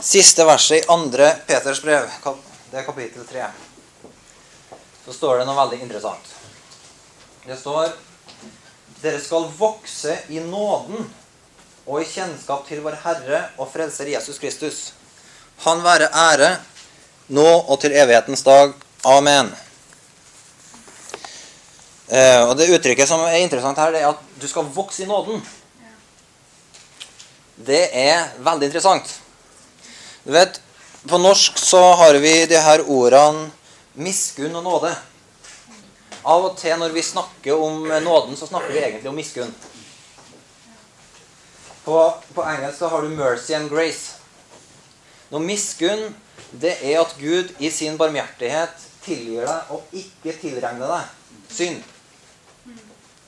siste verset i andre Peters brev, det er kapittel 3, så står det noe veldig interessant. Det står Dere skal vokse i nåden og i kjennskap til vår Herre og Frelser Jesus Kristus. Han være ære nå og til evighetens dag. Amen. Eh, og Det uttrykket som er interessant her, det er at du skal vokse i nåden. Det er veldig interessant. Du vet, På norsk så har vi de her ordene miskunn og nåde. Av og til når vi snakker om nåden, så snakker vi egentlig om miskunn. På, på engelsk så har du 'mercy and grace'. Når miskunn, det er at Gud i sin barmhjertighet tilgir deg og ikke tilregner deg synd.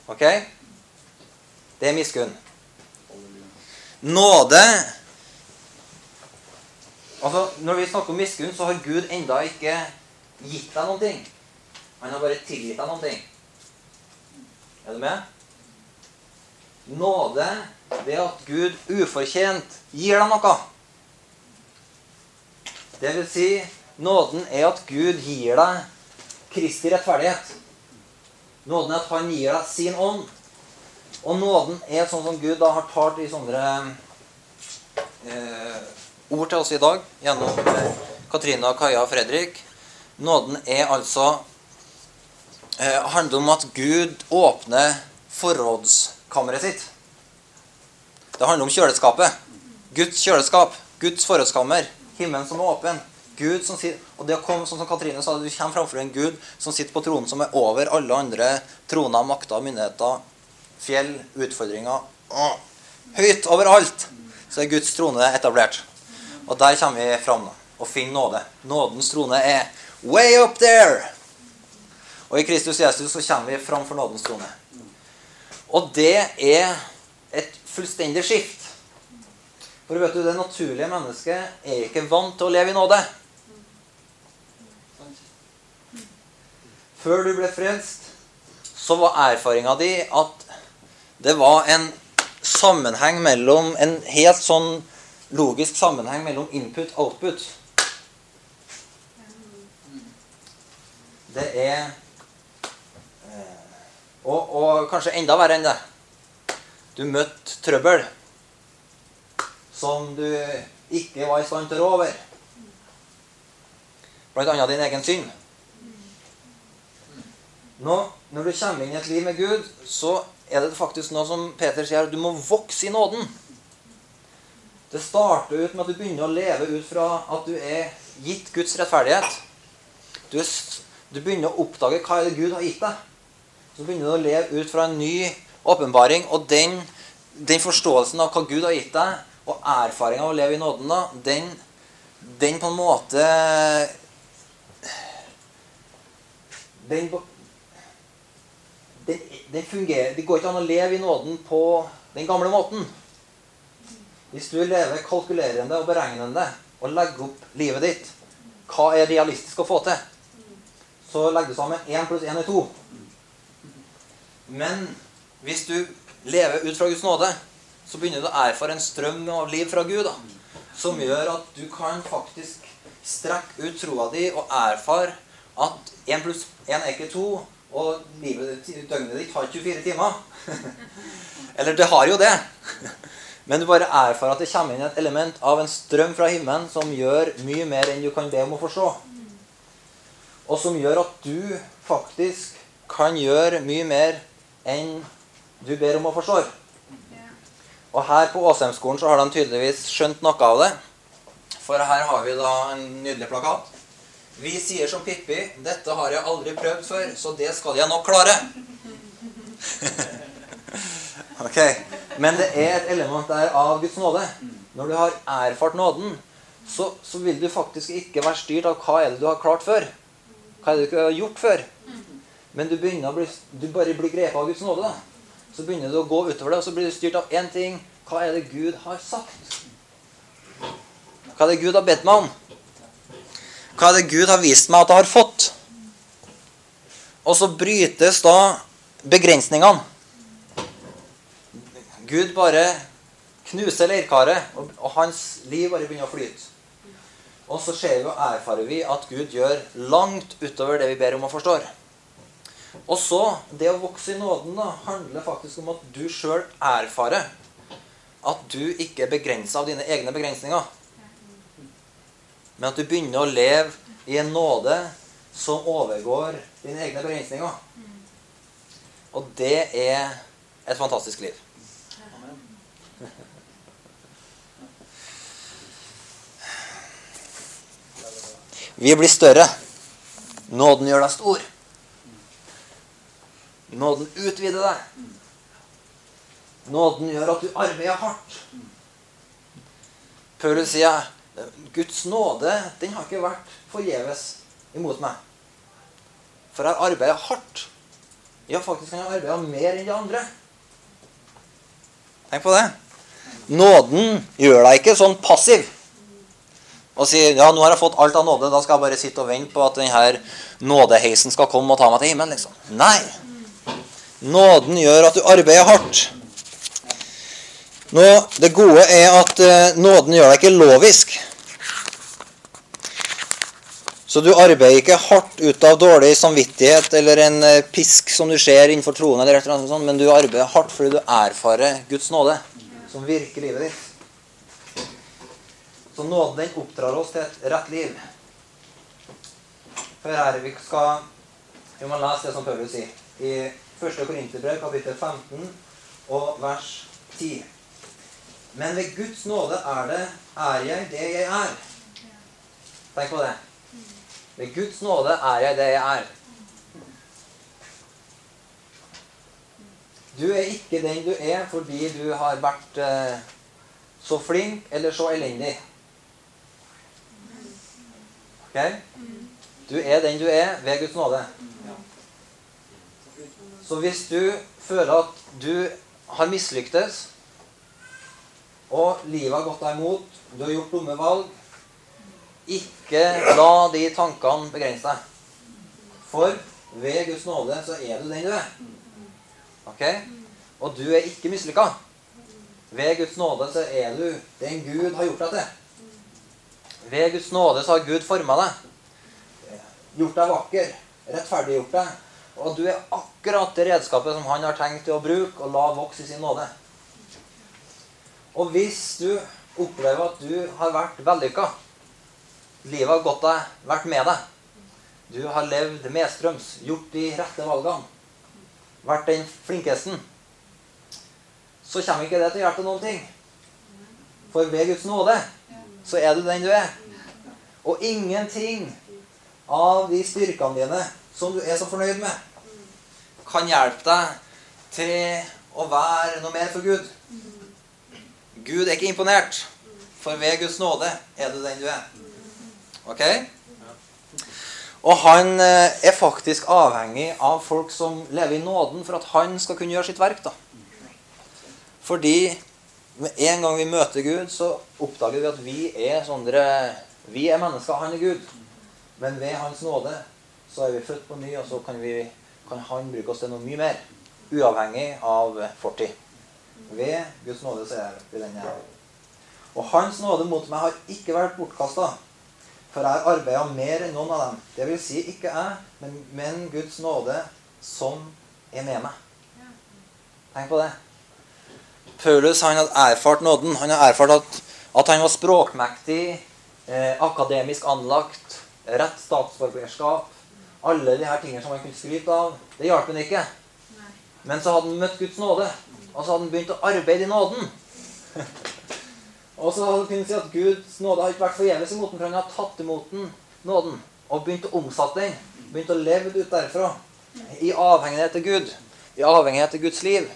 Ok? Det er miskunn. Nåde Altså, Når vi snakker om miskunn, så har Gud enda ikke gitt deg noen ting. Han har bare tilgitt deg noen ting. Er du med? Nåde, det er at Gud ufortjent gir deg noe. Det vil si, nåden er at Gud gir deg Kristi rettferdighet. Nåden er at han gir deg sin ånd. Og nåden er sånn som Gud da har talt i sånne eh, ord til oss i dag gjennom eh, Katrine, Kaja og Fredrik. Nåden er altså eh, handler om at Gud åpner forrådskammeret sitt. Det handler om kjøleskapet. Guds kjøleskap. Guds forrådskammer. Himmelen som er åpen. Gud som sitter, og det sånn som Katrine sa, Du kommer framfor en Gud som sitter på tronen som er over alle andre troner, makter, myndigheter, fjell, utfordringer. Åh. Høyt overalt så er Guds trone etablert. Og der kommer vi fram og finner nåde. Nådens trone er way up there! Og i Kristus Jesus så kommer vi fram for nådens trone. Og det er et fullstendig skift. For vet du, det naturlige mennesket er ikke vant til å leve i nåde. Før du ble frelst, så var erfaringa di at det var en sammenheng mellom En helt sånn logisk sammenheng mellom input og output. Det er og, og, kanskje enda verre enn det. Du møtte trøbbel som du ikke var i stand til å rå over. Blant annet din egen synd. Nå, når du kommer inn i et liv med Gud, så er det faktisk noe som Peter sier, du må vokse i nåden. Det starter ut med at du begynner å leve ut fra at du er gitt Guds rettferdighet. Du, du begynner å oppdage hva er det Gud har gitt deg. Så begynner du å leve ut fra en ny åpenbaring. Og den, den, forståelsen av hva Gud har gitt deg, og erfaringa av å leve i nåden, da, den, den på en måte den, den, fungerer Det går ikke an å leve i nåden på den gamle måten. Hvis du lever kalkulerende og beregnende og legger opp livet ditt Hva er realistisk å få til? Så legger du sammen 1 pluss 1 er 2. Men hvis du lever ut fra Guds nåde, så begynner du å erfare en strøm av liv fra Gud da, som gjør at du kan faktisk strekke ut troa di og erfare at 1 pluss 1 er ikke 2, og livet, døgnet ditt har 24 timer. Eller det har jo det. Men du bare erfarer at det kommer inn et element av en strøm fra himmelen som gjør mye mer enn du kan be om å forstå. Og som gjør at du faktisk kan gjøre mye mer enn du ber om å forstå. Og her på Åsheimskolen så har de tydeligvis skjønt noe av det. For her har vi da en nydelig plakat. Vi sier som Pippi 'Dette har jeg aldri prøvd før, så det skal jeg nok klare'. ok. Men det er et element der av Guds nåde. Når du har erfart nåden, så, så, vil du faktisk ikke være styrt av hva er det du har klart før. Hva er det du ikke har gjort før. Men du, bli, du bare blir grepet av Guds nåde. da. Så begynner du å gå utover det, og så blir du styrt av én ting. Hva er det Gud har sagt? Hva er det Gud har bedt meg om? Hva er det Gud har vist meg at jeg har fått? Og så brytes da begrensningene. Gud bare knuser leirkaret, og, og hans liv bare begynner å flyte. Og så ser vi og erfarer vi at Gud gjør langt utover det vi ber om og forstår. Og så, det å vokse i nåden da, handler faktisk om at du sjøl erfarer at du ikke er begrensa av dine egne begrensninger. Men at du begynner å leve i en nåde som overgår dine egne begrensninger. Og det er et fantastisk liv. Vi blir større. Nåden gjør deg stor. Nåden utvider deg. Nåden gjør at du arbeider hardt. Paulus sier Guds nåde den har ikke vært forgjeves imot meg. For jeg har arbeidet hardt. Ja, faktisk kan jeg arbeide mer enn de andre. Tenk på det. Nåden gjør deg ikke sånn passiv og sier ja, nå har jeg fått alt av nåde, da skal jeg bare sitte og vente på at denne nådeheisen skal komme og ta meg til himmelen. liksom. Nei. Nåden gjør at du arbeider hardt. Nå, Det gode er at eh, nåden gjør deg ikke lovisk. Så du arbeider ikke hardt ut av dårlig samvittighet eller en uh, pisk som du ser innenfor troen, eller eller annet sånt, men du arbeider hardt fordi du erfarer Guds nåde som virker livet ditt. Så nåden den oppdrar oss til et rett liv. For her vi skal Vi må lese det som Paulus sier i 1. Korinterbrev, kapittel 15 og vers 10. Men ved Guds nåde er det er jeg det jeg er. Tenk på det. Ved Guds nåde er jeg det jeg er. Du er ikke den du er fordi du har vært eh, så flink eller så elendig. Ok? Du er den du er ved Guds nåde. Så hvis du føler at du har mislyktes, og livet har gått deg imot, du har gjort dumme valg, ikke la de tankene begrense deg. For ved Guds nåde så er du den du er. Ok? Og du er ikke mislykka. Ved Guds nåde så er du den Gud har gjort deg til. Ved Guds nåde så har Gud forma deg. Gjort deg vakker. Rettferdiggjort deg. Og du er akkurat det redskapet som han har tenkt å bruke og la vokse i sin nåde. Og hvis du opplever at du har vært vellykka, livet har gått deg, vært med deg, du har levd medstrøms, gjort de rette valgene, vært den flinkesten, så kommer ikke det til å hjelpe noen ting. For ved Guds nåde så er du den du er. Og ingenting av de styrkene dine som du er så fornøyd med, kan hjelpe deg til å være noe mer for Gud. Gud er ikke imponert, for ved Guds nåde er du den du er. Ok? Og han eh, er faktisk avhengig av folk som lever i nåden, for at han skal kunne gjøre sitt verk. da. Fordi med en gang vi møter Gud, så oppdager vi at vi er sånne Vi er mennesker, han er Gud. Men ved Hans nåde så er vi født på ny, og så kan, vi, kan Han bruke oss til noe mye mer. Uavhengig av fortid. Ved Guds nåde så er vi den jeg er. Og Hans nåde mot meg har ikke vært bortkasta. For jeg har arbeida mer enn noen av dem. Det vil si ikke jeg, men, men Guds nåde som er med meg. Tenk på det. Paulus han hadde erfart nåden. Han hadde erfart at, at han var språkmektig, eh, akademisk anlagt, rett statsborgerskap. Alle de her tingene som han kunne skryte av. Det hjalp han ikke. Men så hadde han møtt Guds nåde, og så hadde han begynt å arbeide i nåden. og så hadde han kunnet si at Guds nåde har ikke vært forgjeves imot den, for han har tatt imot den, nåden og begynt å omsette den. Begynt å leve ut derfra. I avhengighet til Gud. I avhengighet til Guds liv.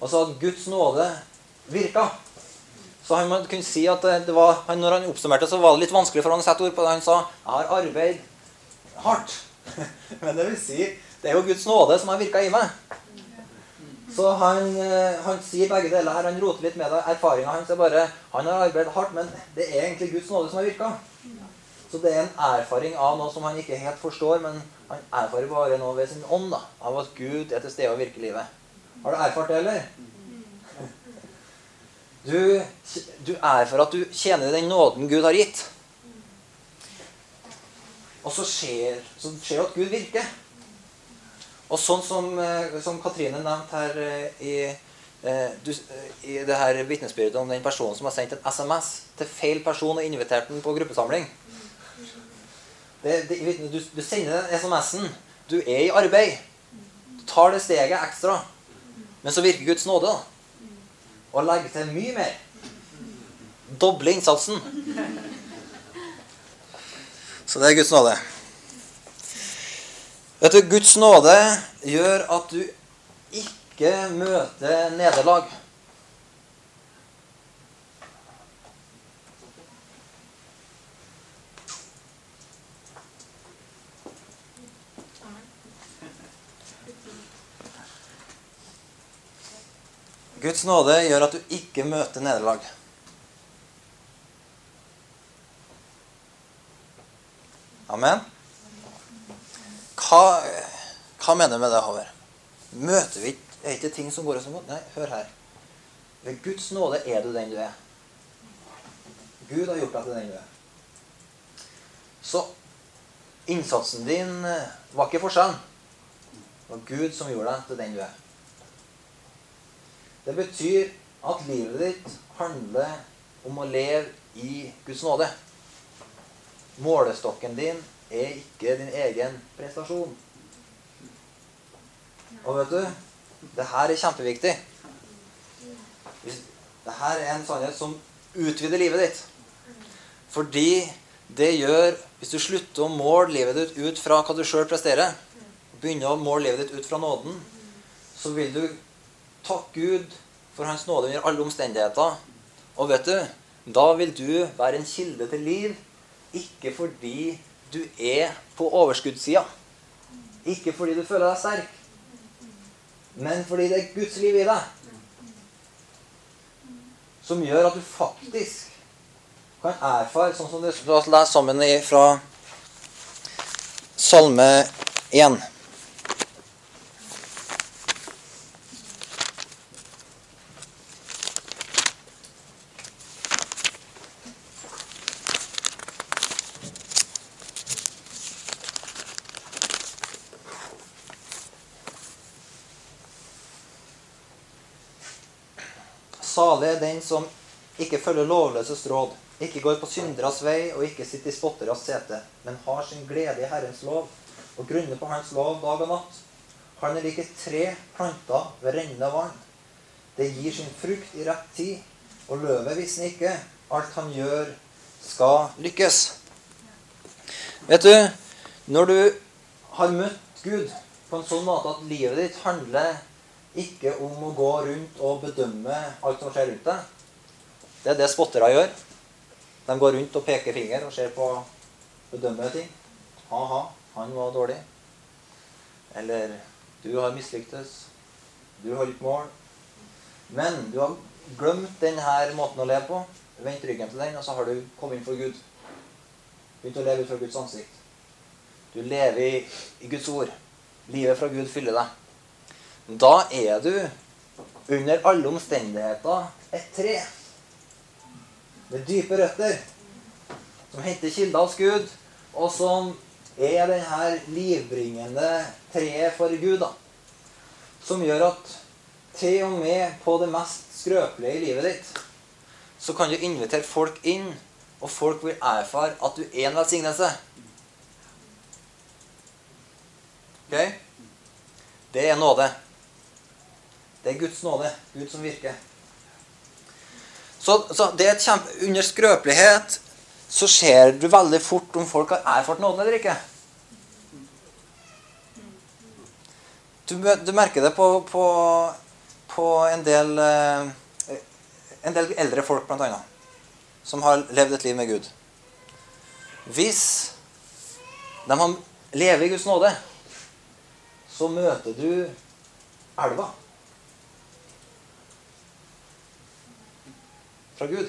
Og at Guds nåde virka. Så han kunne si at var, når han oppsummerte, så var det litt vanskelig for han å sette ord på det. Han sa 'Jeg har arbeidet hardt'. Men det vil si, det er jo Guds nåde som har virka i meg. Så han, eh, han, sier begge deler her. Han roter litt med det. Erfaringa hans er bare Han har arbeidet hardt, men det er egentlig Guds nåde som har virka. Så det er en erfaring av noe som han ikke helt forstår, men han erfarer bare noe ved sin ånd. da, Av at Gud er til stede og virker livet. Har du erfart det, eller? Du, du erfarer at du tjener den nåden Gud har gitt. Og så skjer, det at Gud virker. Og sånn som, eh, som Katrine nevnte her eh, i, eh, i det her vitnesbyrdet om den personen som har sendt en SMS til feil person og invitert den på gruppesamling. Det, det, du, du sender den SMS-en. Du er i arbeid. Du tar det steget ekstra. Men så virker Guds nåde, da. Og legger til mye mer. Doble innsatsen. Så det er Guds nåde. Vet du, Guds nåde gjør at du ikke møter nederlag. Guds nåde gjør at du ikke møter nederlag. Amen. Hva, hva mener du med det, Håvard? Møter vi er ikke ting som går oss imot? Nei, hør her. Ved Guds nåde er du den du er. Gud har gjort deg til den du er. Så innsatsen din var ikke forskjellen. Det var Gud som gjorde deg til den du er. Det betyr at livet ditt handler om å leve i Guds nåde. Målestokken din er ikke din egen prestasjon. Og vet du det her er kjempeviktig. Det her er en sannhet som utvider livet ditt. Fordi det gjør Hvis du slutter å måle livet ditt ut fra hva du sjøl presterer, begynner å måle livet ditt ut fra nåden, så vil du takke Gud for Hans nåde under alle omstendigheter. Og vet du, da vil du være en kilde til liv, ikke fordi du er på overskuddssida. Ikke fordi du føler deg sterk, men fordi det er Guds liv i deg som gjør at du faktisk kan erfare, sånn som du leser sammen fra Salme 1. Salig er den som ikke følger lovløses råd, ikke går på synderas vei og ikke sitter i spotteras sete, men har sin glede i Herrens lov og grunner på Hans lov dag og natt. Han er like tre planter ved rennende vann. Det gir sin frukt i rett tid, og løvet visner ikke. Alt han gjør, skal lykkes. Vet du, når du har møtt Gud på en sånn måte at livet ditt handler ikke om å gå rundt og bedømme alt som skjer rundt deg. Det er det spottere gjør. De går rundt og peker finger og ser på bedømmer ting. Ha-ha, han var dårlig. Eller du har mislyktes. Du har ikke mål. Men du har glemt denne måten å leve på. Vendt ryggen til den, og så har du kommet inn for Gud. Begynt å leve ut fra Guds ansikt. Du lever i Guds ord. Livet fra Gud fyller deg. Da er du under alle omstendigheter et tre med dype røtter som henter kilder hos Gud, og som er denne livbringende treet for Gud. da, Som gjør at til og med på det mest skrøpelige i livet ditt så kan du invitere folk inn, og folk vil erfare at du er en velsignelse. Ok? Det er nåde. Det er Guds nåde. Gud som virker. Så, så det er et kjempe, Under skrøpelighet så ser du veldig fort om folk har erfart nåden eller ikke. Du, du merker det på, på, på en, del, eh, en del eldre folk, annet, som har levd et liv med Gud. Hvis de lever i Guds nåde, så møter du elva. Fra Gud.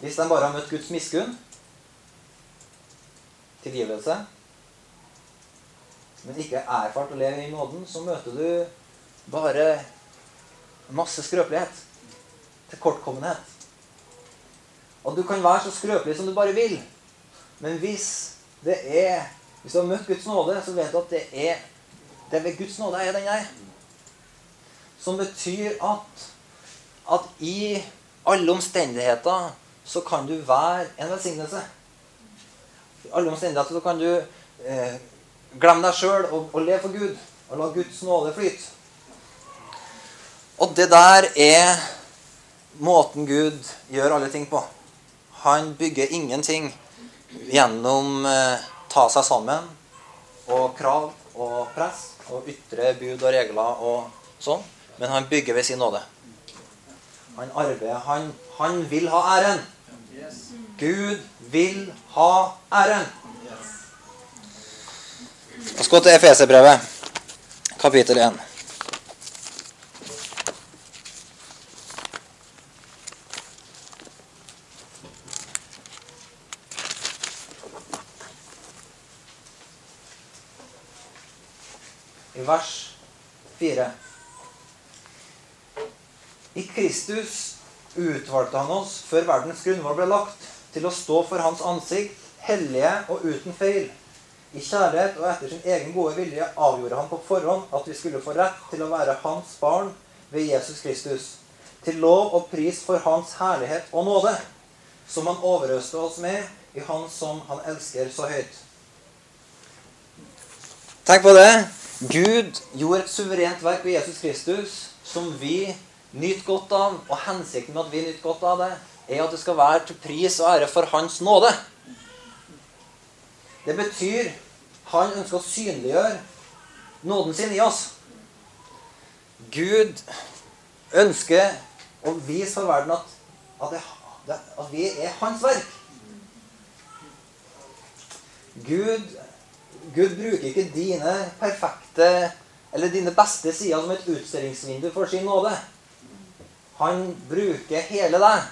Hvis de bare har møtt Guds miskunn, tilgivelse, men ikke er erfart å leve i nåden, så møter du bare masse skrøpelighet. Tilkortkommenhet. Og du kan være så skrøpelig som du bare vil. Men hvis det er Hvis du har møtt Guds nåde, så vet du at det er det ved Guds nåde er den jeg. Som betyr at at i alle omstendigheter så kan du være en velsignelse. I alle omstendigheter så kan du eh, glemme deg sjøl og, og leve for Gud. Og la Guds nåde flyte. Og det der er måten Gud gjør alle ting på. Han bygger ingenting gjennom eh, ta seg sammen og krav og press og ytre bud og regler og sånn. Men han bygger ved sin nåde. Han arbeider. Han, han vil ha æren. Gud vil ha æren. La oss gå til Efeserbrevet, kapittel 1. I vers 4. I Kristus utvalgte han oss før verdens grunnvoll ble lagt, til å stå for hans ansikt, hellige og uten feil. I kjærlighet og etter sin egen gode vilje avgjorde han på forhånd at vi skulle få rett til å være hans barn ved Jesus Kristus, til lov og pris for hans herlighet og nåde, som han overøste oss med i Han som han elsker så høyt. Tenk på det. Gud gjorde et suverent verk ved Jesus Kristus som vi nyter godt av. Og hensikten med at vi nyter godt av det, er at det skal være til pris og ære for Hans nåde. Det betyr han ønsker å synliggjøre nåden sin i oss. Gud ønsker å vise for verden at, at, det, at vi er hans verk. Gud, Gud bruker ikke dine perfekte eller dine beste sider som et utstillingsvindu for sin nåde. Han bruker hele deg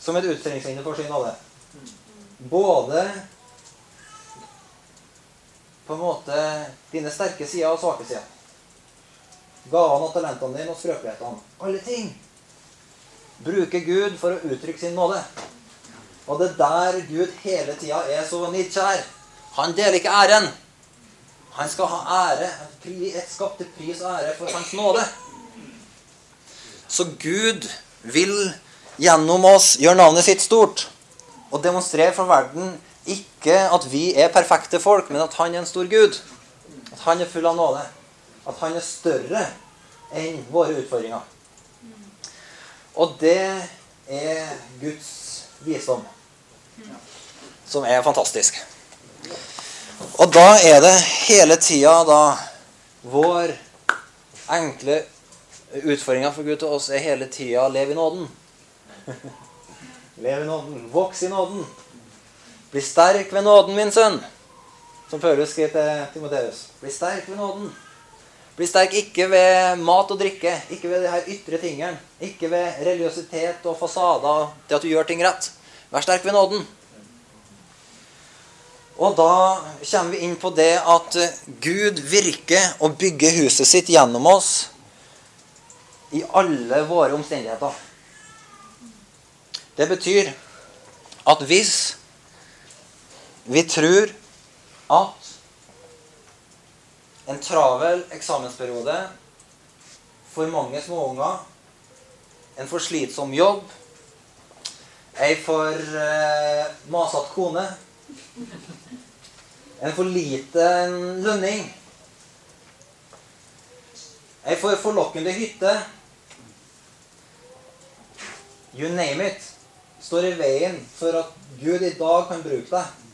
som et utstillingsvindu for sin nåde. Både på en måte dine sterke sider og svake sider. Gavene og talentene dine og skrøpelighetene. Alle ting bruker Gud for å uttrykke sin nåde. Og det er der Gud hele tida er så nidkjær. Han deler ikke æren. Han skal ha ære, skapt til pris og ære for hans nåde. Så Gud vil gjennom oss gjøre navnet sitt stort og demonstrere for verden ikke at vi er perfekte folk, men at han er en stor Gud. At han er full av nåde. At han er større enn våre utfordringer. Og det er Guds visdom, som er fantastisk. Og da er det hele tida da vår enkle utfordringa for Gud til oss er hele tida lev i nåden. lev i nåden. Voks i nåden. Bli sterk ved nåden, min sønn. Som Paulus skrev til Timoteus. Bli sterk ved nåden. Bli sterk ikke ved mat og drikke, ikke ved de her ytre tingene. Ikke ved religiøsitet og fasader, det at du gjør ting rett. Vær sterk ved nåden. Og da kommer vi inn på det at Gud virker og bygger huset sitt gjennom oss i alle våre omstendigheter. Det betyr at hvis vi tror at en travel eksamensperiode for mange småunger, en for slitsom jobb, ei for eh, masete kone, en for liten lønning, ei for forlokkende hytte. You name it. Står i veien for at Gud i dag kan bruke deg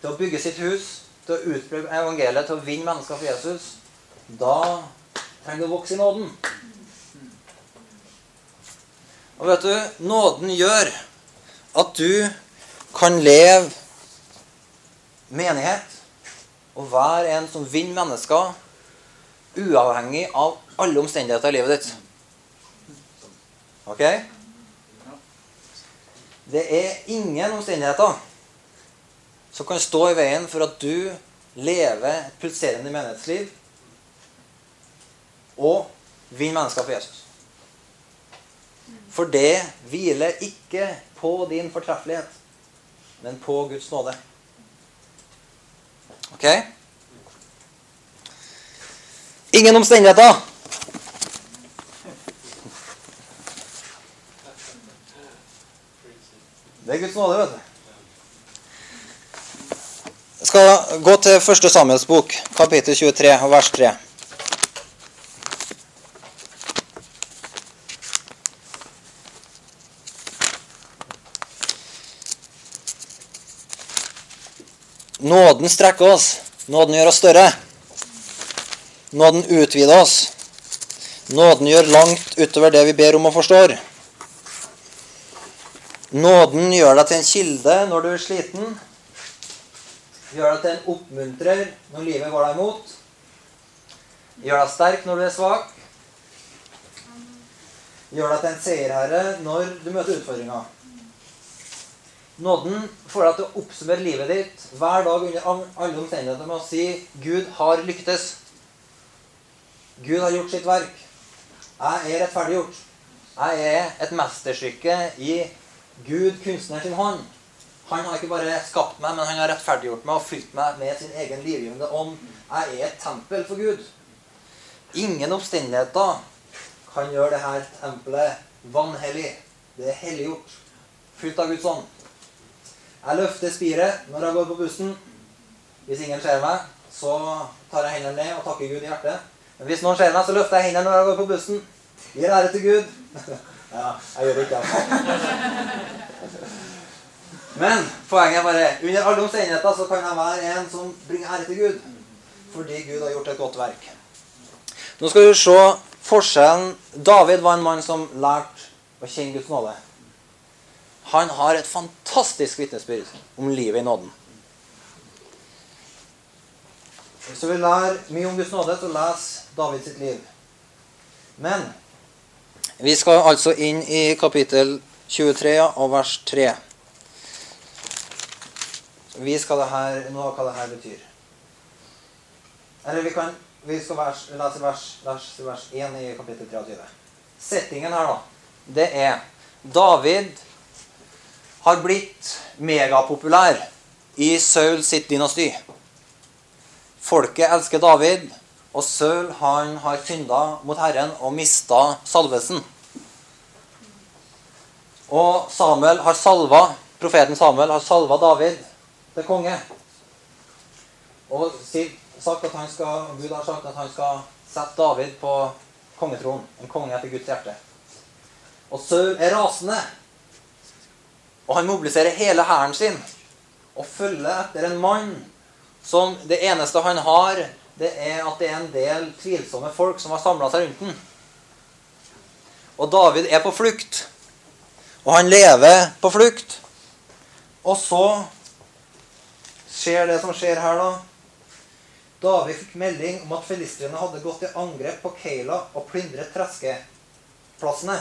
til å bygge sitt hus, til å utbre evangeliet, til å vinne mennesker for Jesus, da trenger du å vokse i nåden. Og vet du, nåden gjør at du kan leve menighet og være en som vinner mennesker, uavhengig av alle omstendigheter i livet ditt. Ok? Det er ingen omstendigheter som kan stå i veien for at du lever et pulserende menighetsliv og vinner mennesker for Jesus. For det hviler ikke på din fortreffelighet, men på Guds nåde. Ok? Ingen omstendigheter. Det er Guds nåde, vet du. Jeg skal gå til første Samuels bok, kapittel 23, og vers 3. Nåden strekker oss. Nåden gjør oss større. Nåden utvider oss. Nåden gjør langt utover det vi ber om og forstår. Nåden gjør deg til en kilde når du er sliten. Gjør deg til en oppmuntrer når livet går deg imot. Gjør deg sterk når du er svak. Gjør deg til en seierherre når du møter utfordringer. Nåden får deg til å oppsummere livet ditt hver dag under alle omstendigheter med å si 'Gud har lyktes'. Gud har gjort sitt verk. Jeg er rettferdiggjort. Jeg er et mesterstykke i Gud, kunstner sin hånd. Han har ikke bare skapt meg, men han har rettferdiggjort meg og fylt meg med sin egen livgivende ånd. Jeg er et tempel for Gud. Ingen omstendigheter kan gjøre dette tempelet vanhellig. Det er helliggjort. Fylt av Guds ånd. Jeg løfter spiret når jeg går på bussen. Hvis ingen ser meg, så tar jeg hendene ned og takker Gud i hjertet. Men hvis noen ser meg, så løfter jeg hendene når jeg går på bussen. Gir ære til Gud. Ja, jeg gjør det ikke. Altså. Men poenget er bare under alle omstendigheter så kan jeg være en som bringer ære til Gud. Fordi Gud har gjort et godt verk. Nå skal du se forskjellen. David var en mann som lærte å kjenne Guds nåde. Han har et fantastisk vitnesbyrd om livet i nåden. Hvis du vil lære mye om Guds nåde, så les David sitt liv. Men vi skal altså inn i kapittel 23 og vers 3. Vi skal her, nå hva det her betyr. Eller vi, kan, vi skal vers, lese vers, vers, vers 1 i kapittel 23. Settingen her, da, det er David har blitt megapopulær i Saul sitt dynasti. Folket elsker David, og Saul han har synda mot Herren og mista salvelsen. Og Samuel har salva, profeten Samuel har salva David til konge. Og sagt at han skal, Gud har sagt at han skal sette David på kongetronen. En konge etter Guds hjerte. Og Saul er rasende. Og han mobiliserer hele hæren sin og følger etter en mann som det eneste han har, det er at det er en del tvilsomme folk som har samla seg rundt den. Og David er på flukt. Og han lever på flukt. Og så skjer det som skjer her, da. David fikk melding om at filistrene hadde gått i angrep på Keila og plyndret treskeplassene.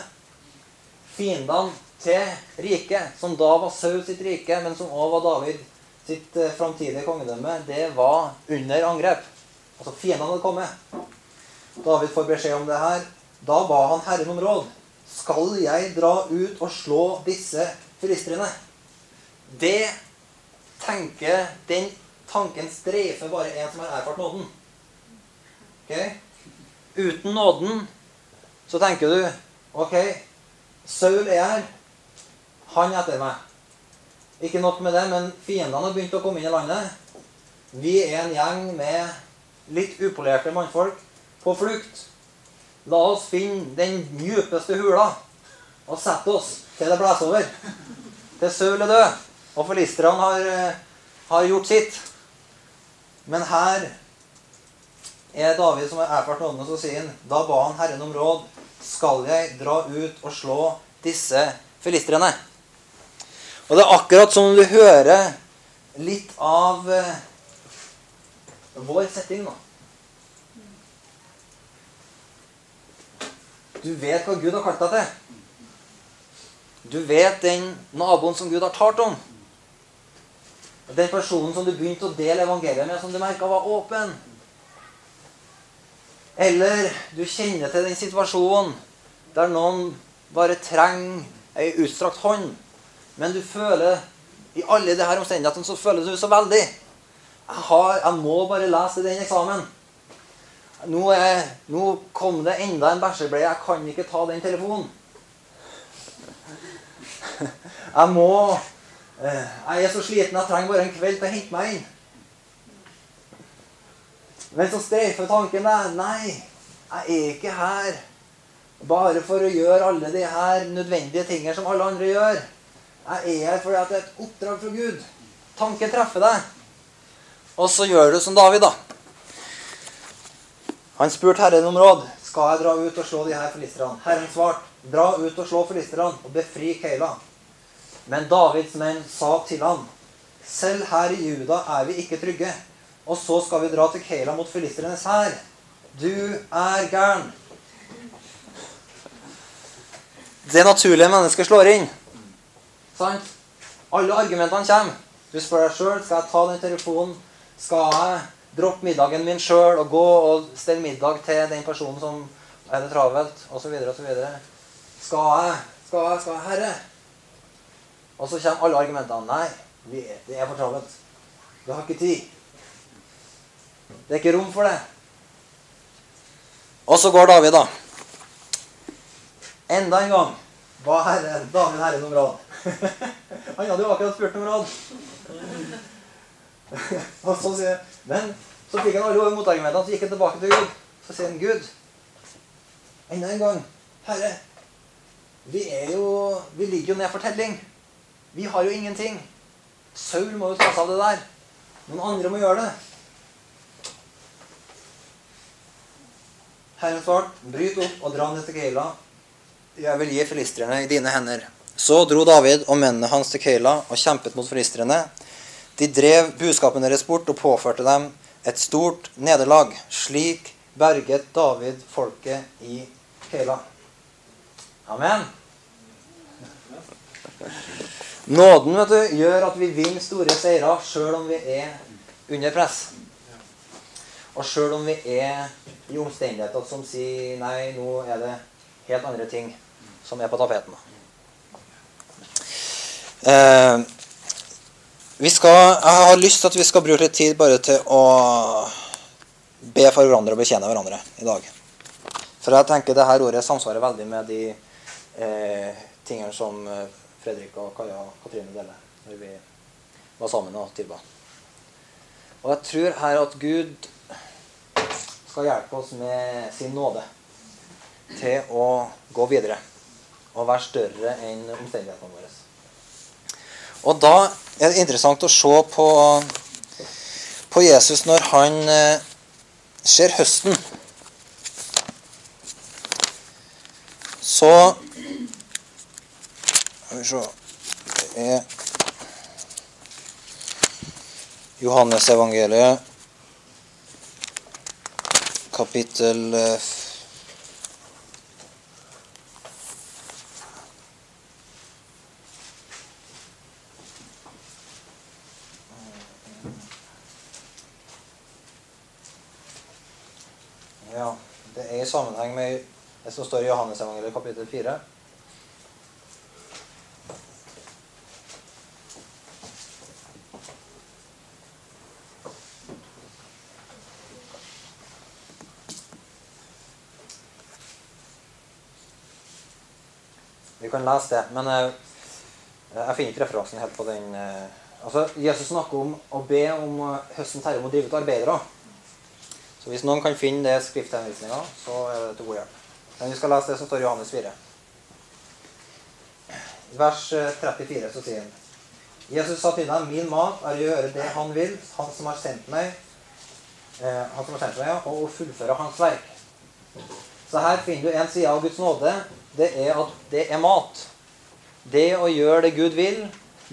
Fiendene til riket, som da var Saul sitt rike, men som òg var David sitt eh, framtidige kongedømme, det var under angrep. Altså fiendene hadde kommet. David får beskjed om det her. Da ba han Herren om råd. Skal jeg dra ut og slå disse filistrene? Det tenker Den tanken streifer bare en som har erfart nåden. Okay? Uten nåden så tenker du OK, Saul er her. Han er etter meg. Ikke nok med det, men fiendene har begynt å komme inn i landet. Vi er en gjeng med litt upolerte mannfolk på flukt. La oss finne den djupeste hula og sette oss til det blåser over. Til Saul er død, og filistrene har, eh, har gjort sitt. Men her er David som har erfart nåden, så sier han Da ba han Herren om råd. Skal jeg dra ut og slå disse filistrene? Og det er akkurat som du hører litt av eh, vår setting nå. Du vet hva Gud har kalt deg til. Du vet den naboen som Gud har talt om. Den personen som du begynte å dele evangeliet med, som du merka var åpen. Eller du kjenner til den situasjonen der noen bare trenger ei utstrakt hånd. Men du føler i alle disse omstendighetene så føler du så veldig. Har, jeg må bare lese den eksamen. Nå, er, nå kom det enda en bæsjebleie. Jeg kan ikke ta den telefonen. Jeg må eh, Jeg er så sliten. Jeg trenger bare en kveld til å hente meg inn. Men så streifer tanken deg. Nei, jeg er ikke her bare for å gjøre alle de her nødvendige tingene som alle andre gjør. Jeg er her fordi det er et oppdrag fra Gud. Tanken treffer deg. Og så gjør du som David, da. Han spurte Herren om råd. Skal jeg dra ut og slå de her filisterne? Herren svarte, dra ut og slå filisterne og befri Keila. Men Davids menn sa til ham, selv her i Juda er vi ikke trygge. Og så skal vi dra til Keila mot filistrenes hær. Du er gæren. Det naturlige mennesket slår inn. Sant? Alle argumentene kommer. Du spør deg sjøl skal jeg ta den telefonen. Skal jeg droppe middagen min sjøl og gå og stelle middag til den personen som er det travelt, osv., osv. Skal jeg, skal jeg, skal jeg, Herre? Og så kommer alle argumentene. Nei, det er for travelt. Du har ikke tid. Det er ikke rom for det. Og så går David, da. Enda en gang ba herre, David herre råd. Han hadde jo akkurat spurt om råd. Og så sier Men så fikk han alle motargumentene, så gikk han tilbake til Gud. Så sier han, Gud, enda en gang, Herre, vi er jo Vi ligger jo ned for telling. Vi har jo ingenting. Saul må jo ta seg av det der. Noen andre må gjøre det. Herren svarte, bryt opp og dra ned til Keila. Jeg vil gi filistrene i dine hender. Så dro David og mennene hans til Keila og kjempet mot filistrene. De drev buskapen deres bort og påførte dem et stort nederlag. Slik berget David folket i Hela. Amen. Nåden vet du, gjør at vi vinner store seirer sjøl om vi er under press. Og sjøl om vi er i omstendigheter som sier nei, nå er det helt andre ting som er på tapeten. Eh, skal, jeg har lyst til at vi skal bruke litt tid bare til å be for hverandre og bekjenne hverandre i dag. For jeg tenker det her ordet samsvarer veldig med de eh, tingene som eh, Fredrik og Kaja og Katrine deler når vi var sammen og tilba. Og jeg tror her at Gud skal hjelpe oss med sin nåde til å gå videre og være større enn omstendighetene våre. Og da er det interessant å se på, på Jesus når han eh, ser høsten. Så Skal vi se Det er Johannes evangeliet, kapittel 5. Eh, i sammenheng med det som står i Johannes evangeliet kapittel 4. Vi kan lese det, men uh, jeg finner ikke referansen helt på den. Uh, altså, Jesus snakker om å be om høsten høstens herre om å drive ut arbeidere. Så hvis noen kan finne det skrifthenvisninga, så er det til god hjelp. Men vi skal lese det som står i Johannes 4. I vers 34 så sier han Jesus sa til dem, min mat er å gjøre det han vil, han som har sendt meg, han som har sendt meg, og å fullføre hans verk. Så her finner du en side av Guds nåde det er at det er mat. Det å gjøre det Gud vil,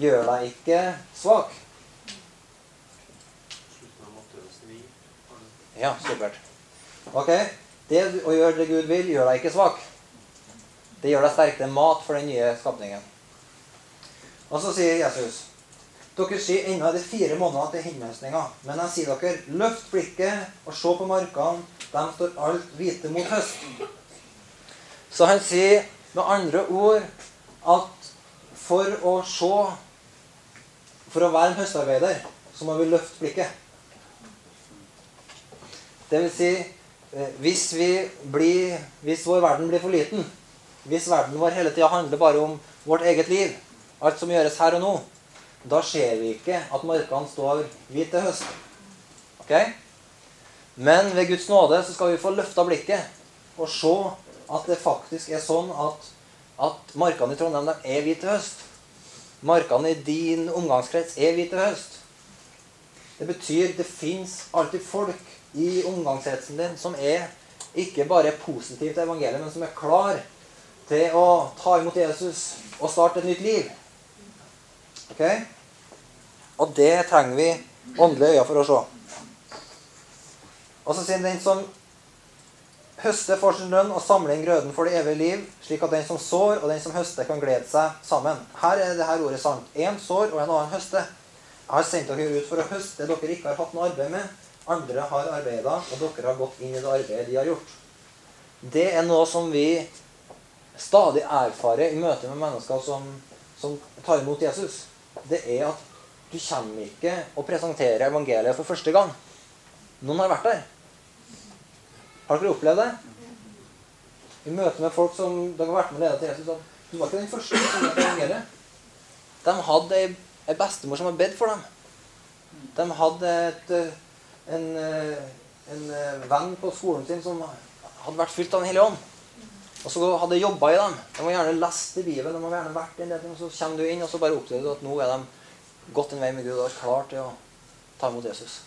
gjør deg ikke svak. Ja, supert. Ok. Det å gjøre det Gud vil, gjør deg ikke svak. Det gjør deg sterk. Det er mat for den nye skapningen. Og så sier Jesus dere sier ennå er det fire måneder til himmelsninga. Men jeg sier dere, løft blikket og se på markene. De står alt hvite mot høst. Så han sier Med andre ord at for å se For å være en høstarbeider, så må vi løfte blikket. Det vil si eh, hvis, vi blir, hvis vår verden blir for liten, hvis verden vår hele tida handler bare om vårt eget liv, alt som gjøres her og nå, da ser vi ikke at markene står hvit til høst. Ok? Men ved Guds nåde så skal vi få løfta blikket og se at det faktisk er sånn at, at markene i Trondheim er hvite til høst. Markene i din omgangskrets er hvite til høst. Det betyr det fins alltid folk i omgangskretsen din som er ikke bare positiv til evangeliet, men som er klar til å ta imot Jesus og starte et nytt liv. Ok? Og det trenger vi åndelige øyne for å se. Og så sier den som høster får sin lønn og samler inn grøden for det evige liv, slik at den som sår og den som høster, kan glede seg sammen. Her er det her ordet sant. Én sår, og en annen høster. Jeg har sendt dere ut for å høste det dere ikke har hatt noe arbeid med. Andre har arbeida, og dere har gått inn i det arbeidet de har gjort. Det er noe som vi stadig erfarer i møte med mennesker som, som tar imot Jesus. Det er at du kommer ikke og presenterer evangeliet for første gang. Noen har vært der. Har dere opplevd det? I møte med folk som dere har vært med leda til Jesus, at du var ikke den første som hørte evangeliet. De hadde ei, bestemor som hadde bedt for dem. De hadde et, en, en venn på skolen sin som hadde vært fylt av Den hellige ånd. Og så hadde jobba i dem. De har gjerne lest i Bibelen, de har gjerne vært i en og så kommer du inn, og så bare oppdager du at nå er de gått en vei med Gud og er klar til å ta imot Jesus.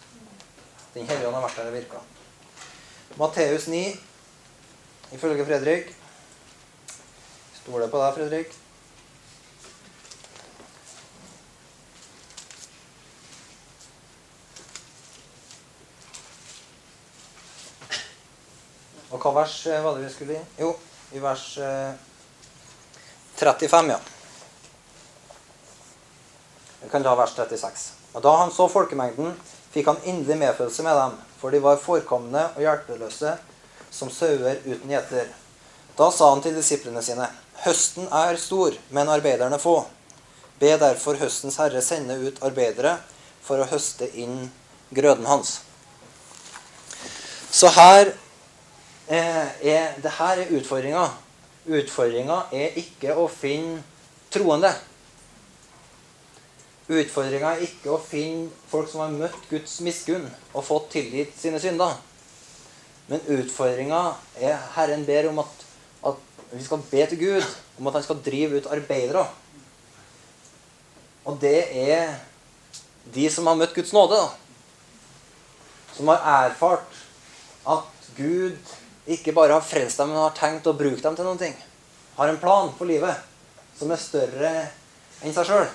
Den hellige ånd har vært der og virka. Matteus 9, ifølge Fredrik Stoler på deg, Fredrik. Og hva vers eh, var det vi skulle i? Jo, i vers 35, eh, ja. Vi kan ta vers 36. Og Da han så folkemengden, fikk han inderlig medfølelse med dem for de var forekomne og hjelpeløse som sauer uten gjeter. Da sa han til disiplene sine.: Høsten er stor, men arbeiderne få. Be derfor høstens herre sende ut arbeidere for å høste inn grøden hans. Så her er det her er utfordringa. Utfordringa er ikke å finne troende. Utfordringa er ikke å finne folk som har møtt Guds miskunn og fått tilgitt sine synder. Men utfordringa er Herren ber om at, at, vi skal be til Gud om at han skal drive ut arbeidere. Og det er de som har møtt Guds nåde. Da. Som har erfart at Gud ikke bare har frelst dem, men har tenkt å bruke dem til noen ting. Har en plan for livet som er større enn seg sjøl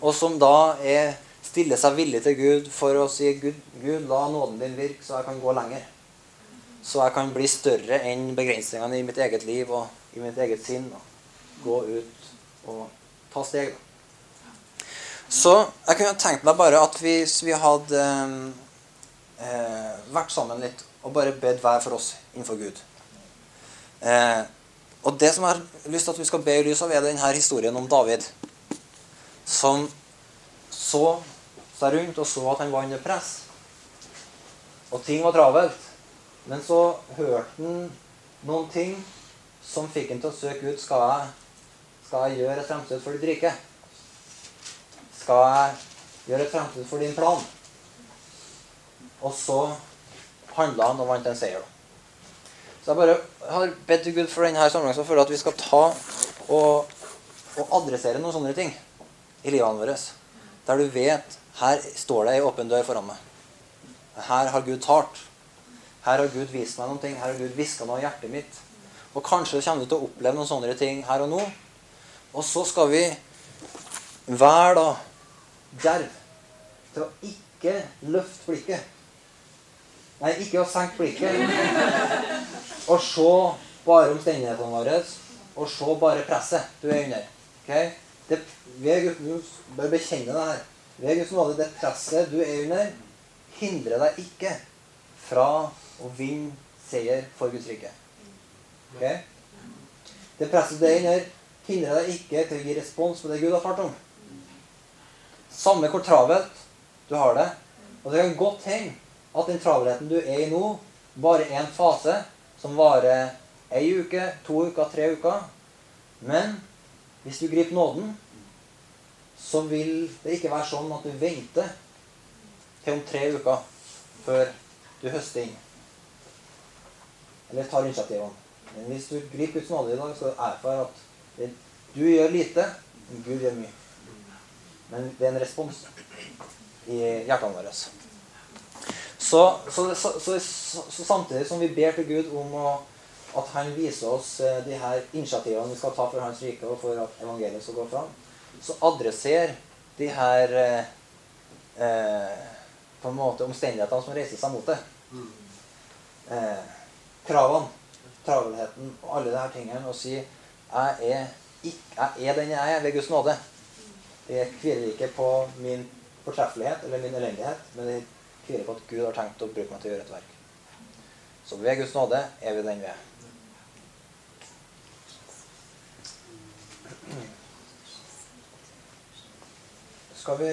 og som da er, stiller seg villig til Gud for å si Gud, Gud, la nåden din virke, så jeg kan gå lenger. Så jeg kan bli større enn begrensningene i mitt eget liv og i mitt eget sinn. Og gå ut og ta steg. Så jeg kunne tenkt meg bare at hvis vi hadde eh, vært sammen litt og bare bedt hver for oss innenfor Gud. Eh, og det som jeg har lyst til at vi skal be i lys av, er denne historien om David som så seg rundt og så at han var under press. Og ting var travelt. Men så hørte han noen ting som fikk han til å søke ut. Skal jeg, skal jeg gjøre et fremstøt for ditt rike? Skal jeg gjøre et fremstøt for din plan? Og så handla han og vant en seier. Så jeg bare har bedt til Gud for denne sammenhengen så føler jeg at vi skal ta og, og adressere noen sånne ting i livene våre. Der du vet her står det ei åpen dør foran meg. Her har Gud talt. Her har Gud vist meg noen ting. Her har Gud hviska noe i hjertet mitt. Og kanskje kommer du til å oppleve noen sånne ting her og nå. Og så skal vi være da djerv til å ikke løfte blikket. Nei, ikke å senke blikket. Og se bare omstendighetene våre. Og se bare presset du er under. Okay? det, ved Guds, bør bekjenne det her. Ved Guds nåde, det presset du er under, hindrer deg ikke fra å vinne seier for Guds rike. Okay? Det presset du er under, hindrer deg ikke til å gi respons på det Gud har fart om. Samme hvor travelt du har det. Og det kan godt hende at den travelheten du er i nå, bare er en fase som varer ei uke, to uker, tre uker. Men hvis du griper nåden, så vil det ikke være sånn at du venter til om tre uker før du høster inn. Eller tar initiativene. Men hvis du griper Guds nåde i dag, så erfar at du gjør lite, men Gud gjør mye. Men det er en respons i hjertene våre. Så, så, så, så, samtidig som vi ber til Gud om å, at Han viser oss eh, de her initiativene vi skal ta for Hans rike, og for at evangeliet skal gå fram, så adresser de her eh, eh, på en måte omstendighetene som reiser seg mot det. Eh, kravene, travelheten og alle de her tingene, og si jeg er, ikke, jeg er den jeg er ved Guds nåde. Det hviler ikke på min fortreffelighet eller min elendighet, men det hviler på at Gud har tenkt å bruke meg til å gjøre et verk. Så ved Guds nåde er vi den vi er. Skal vi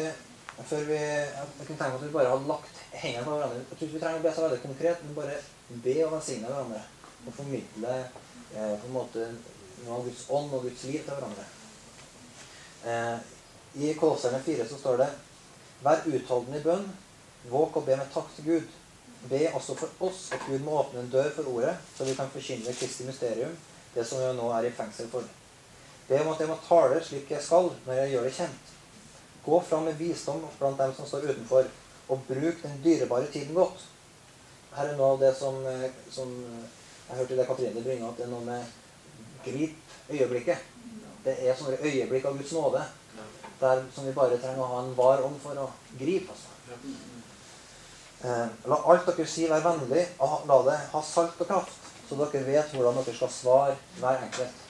før vi, Jeg kunne tenke at vi bare hadde lagt hendene på hverandre. Jeg tror ikke vi trenger å be så veldig konkret, men bare be og velsigne hverandre. Og formidle eh, på en måte noe av Guds ånd og Guds liv til hverandre. Eh, I Kolosserne 4 så står det Vær utholdende i bønn. Våg og be med takk til Gud. Be også for oss at Gud må åpne en dør for ordet, så vi kan forkynne Kristi mysterium, det som vi nå er i fengsel for. Be om at jeg må tale slik jeg skal, når jeg gjør det kjent. Gå fram med visdom blant dem som står utenfor, og bruk den dyrebare tiden godt. Her er noe av det som, eh, som eh, Jeg hørte det Katrine bringe, at det er noe med grip øyeblikket. Det er sånne øyeblikk av Guds nåde der som vi bare trenger å ha en var ånd for å gripe. Altså. Eh, la alt dere sier, være vennlig, og la det ha salt og kraft, så dere vet hvordan dere skal svare hver enkelt.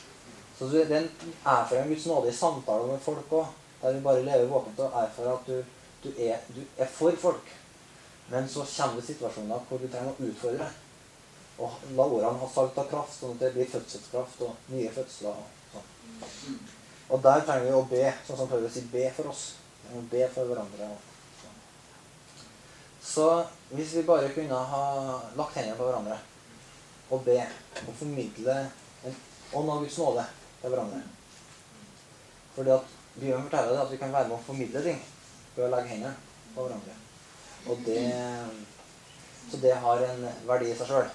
Så det er en erfaring Guds nåde i samtaler med folk òg. Der vi bare lever våkent og erfarer at du, du, er, du, er, for folk. Men så kommer det situasjoner hvor du trenger å utfordre. Og la ordene ha salt og kraft, sånn at det blir fødselskraft og nye fødsler. Og, sånn. og der trenger vi å be, sånn som Paulus sier, be for oss. Be for hverandre. Sånn. Så hvis vi bare kunne ha lagt hendene på hverandre og be og formidle en ånd av Guds nåde til hverandre Fordi at Bibelen forteller det at vi kan være med å formidle ting ved å legge hendene på hverandre. Og det, så det har en verdi i seg sjøl.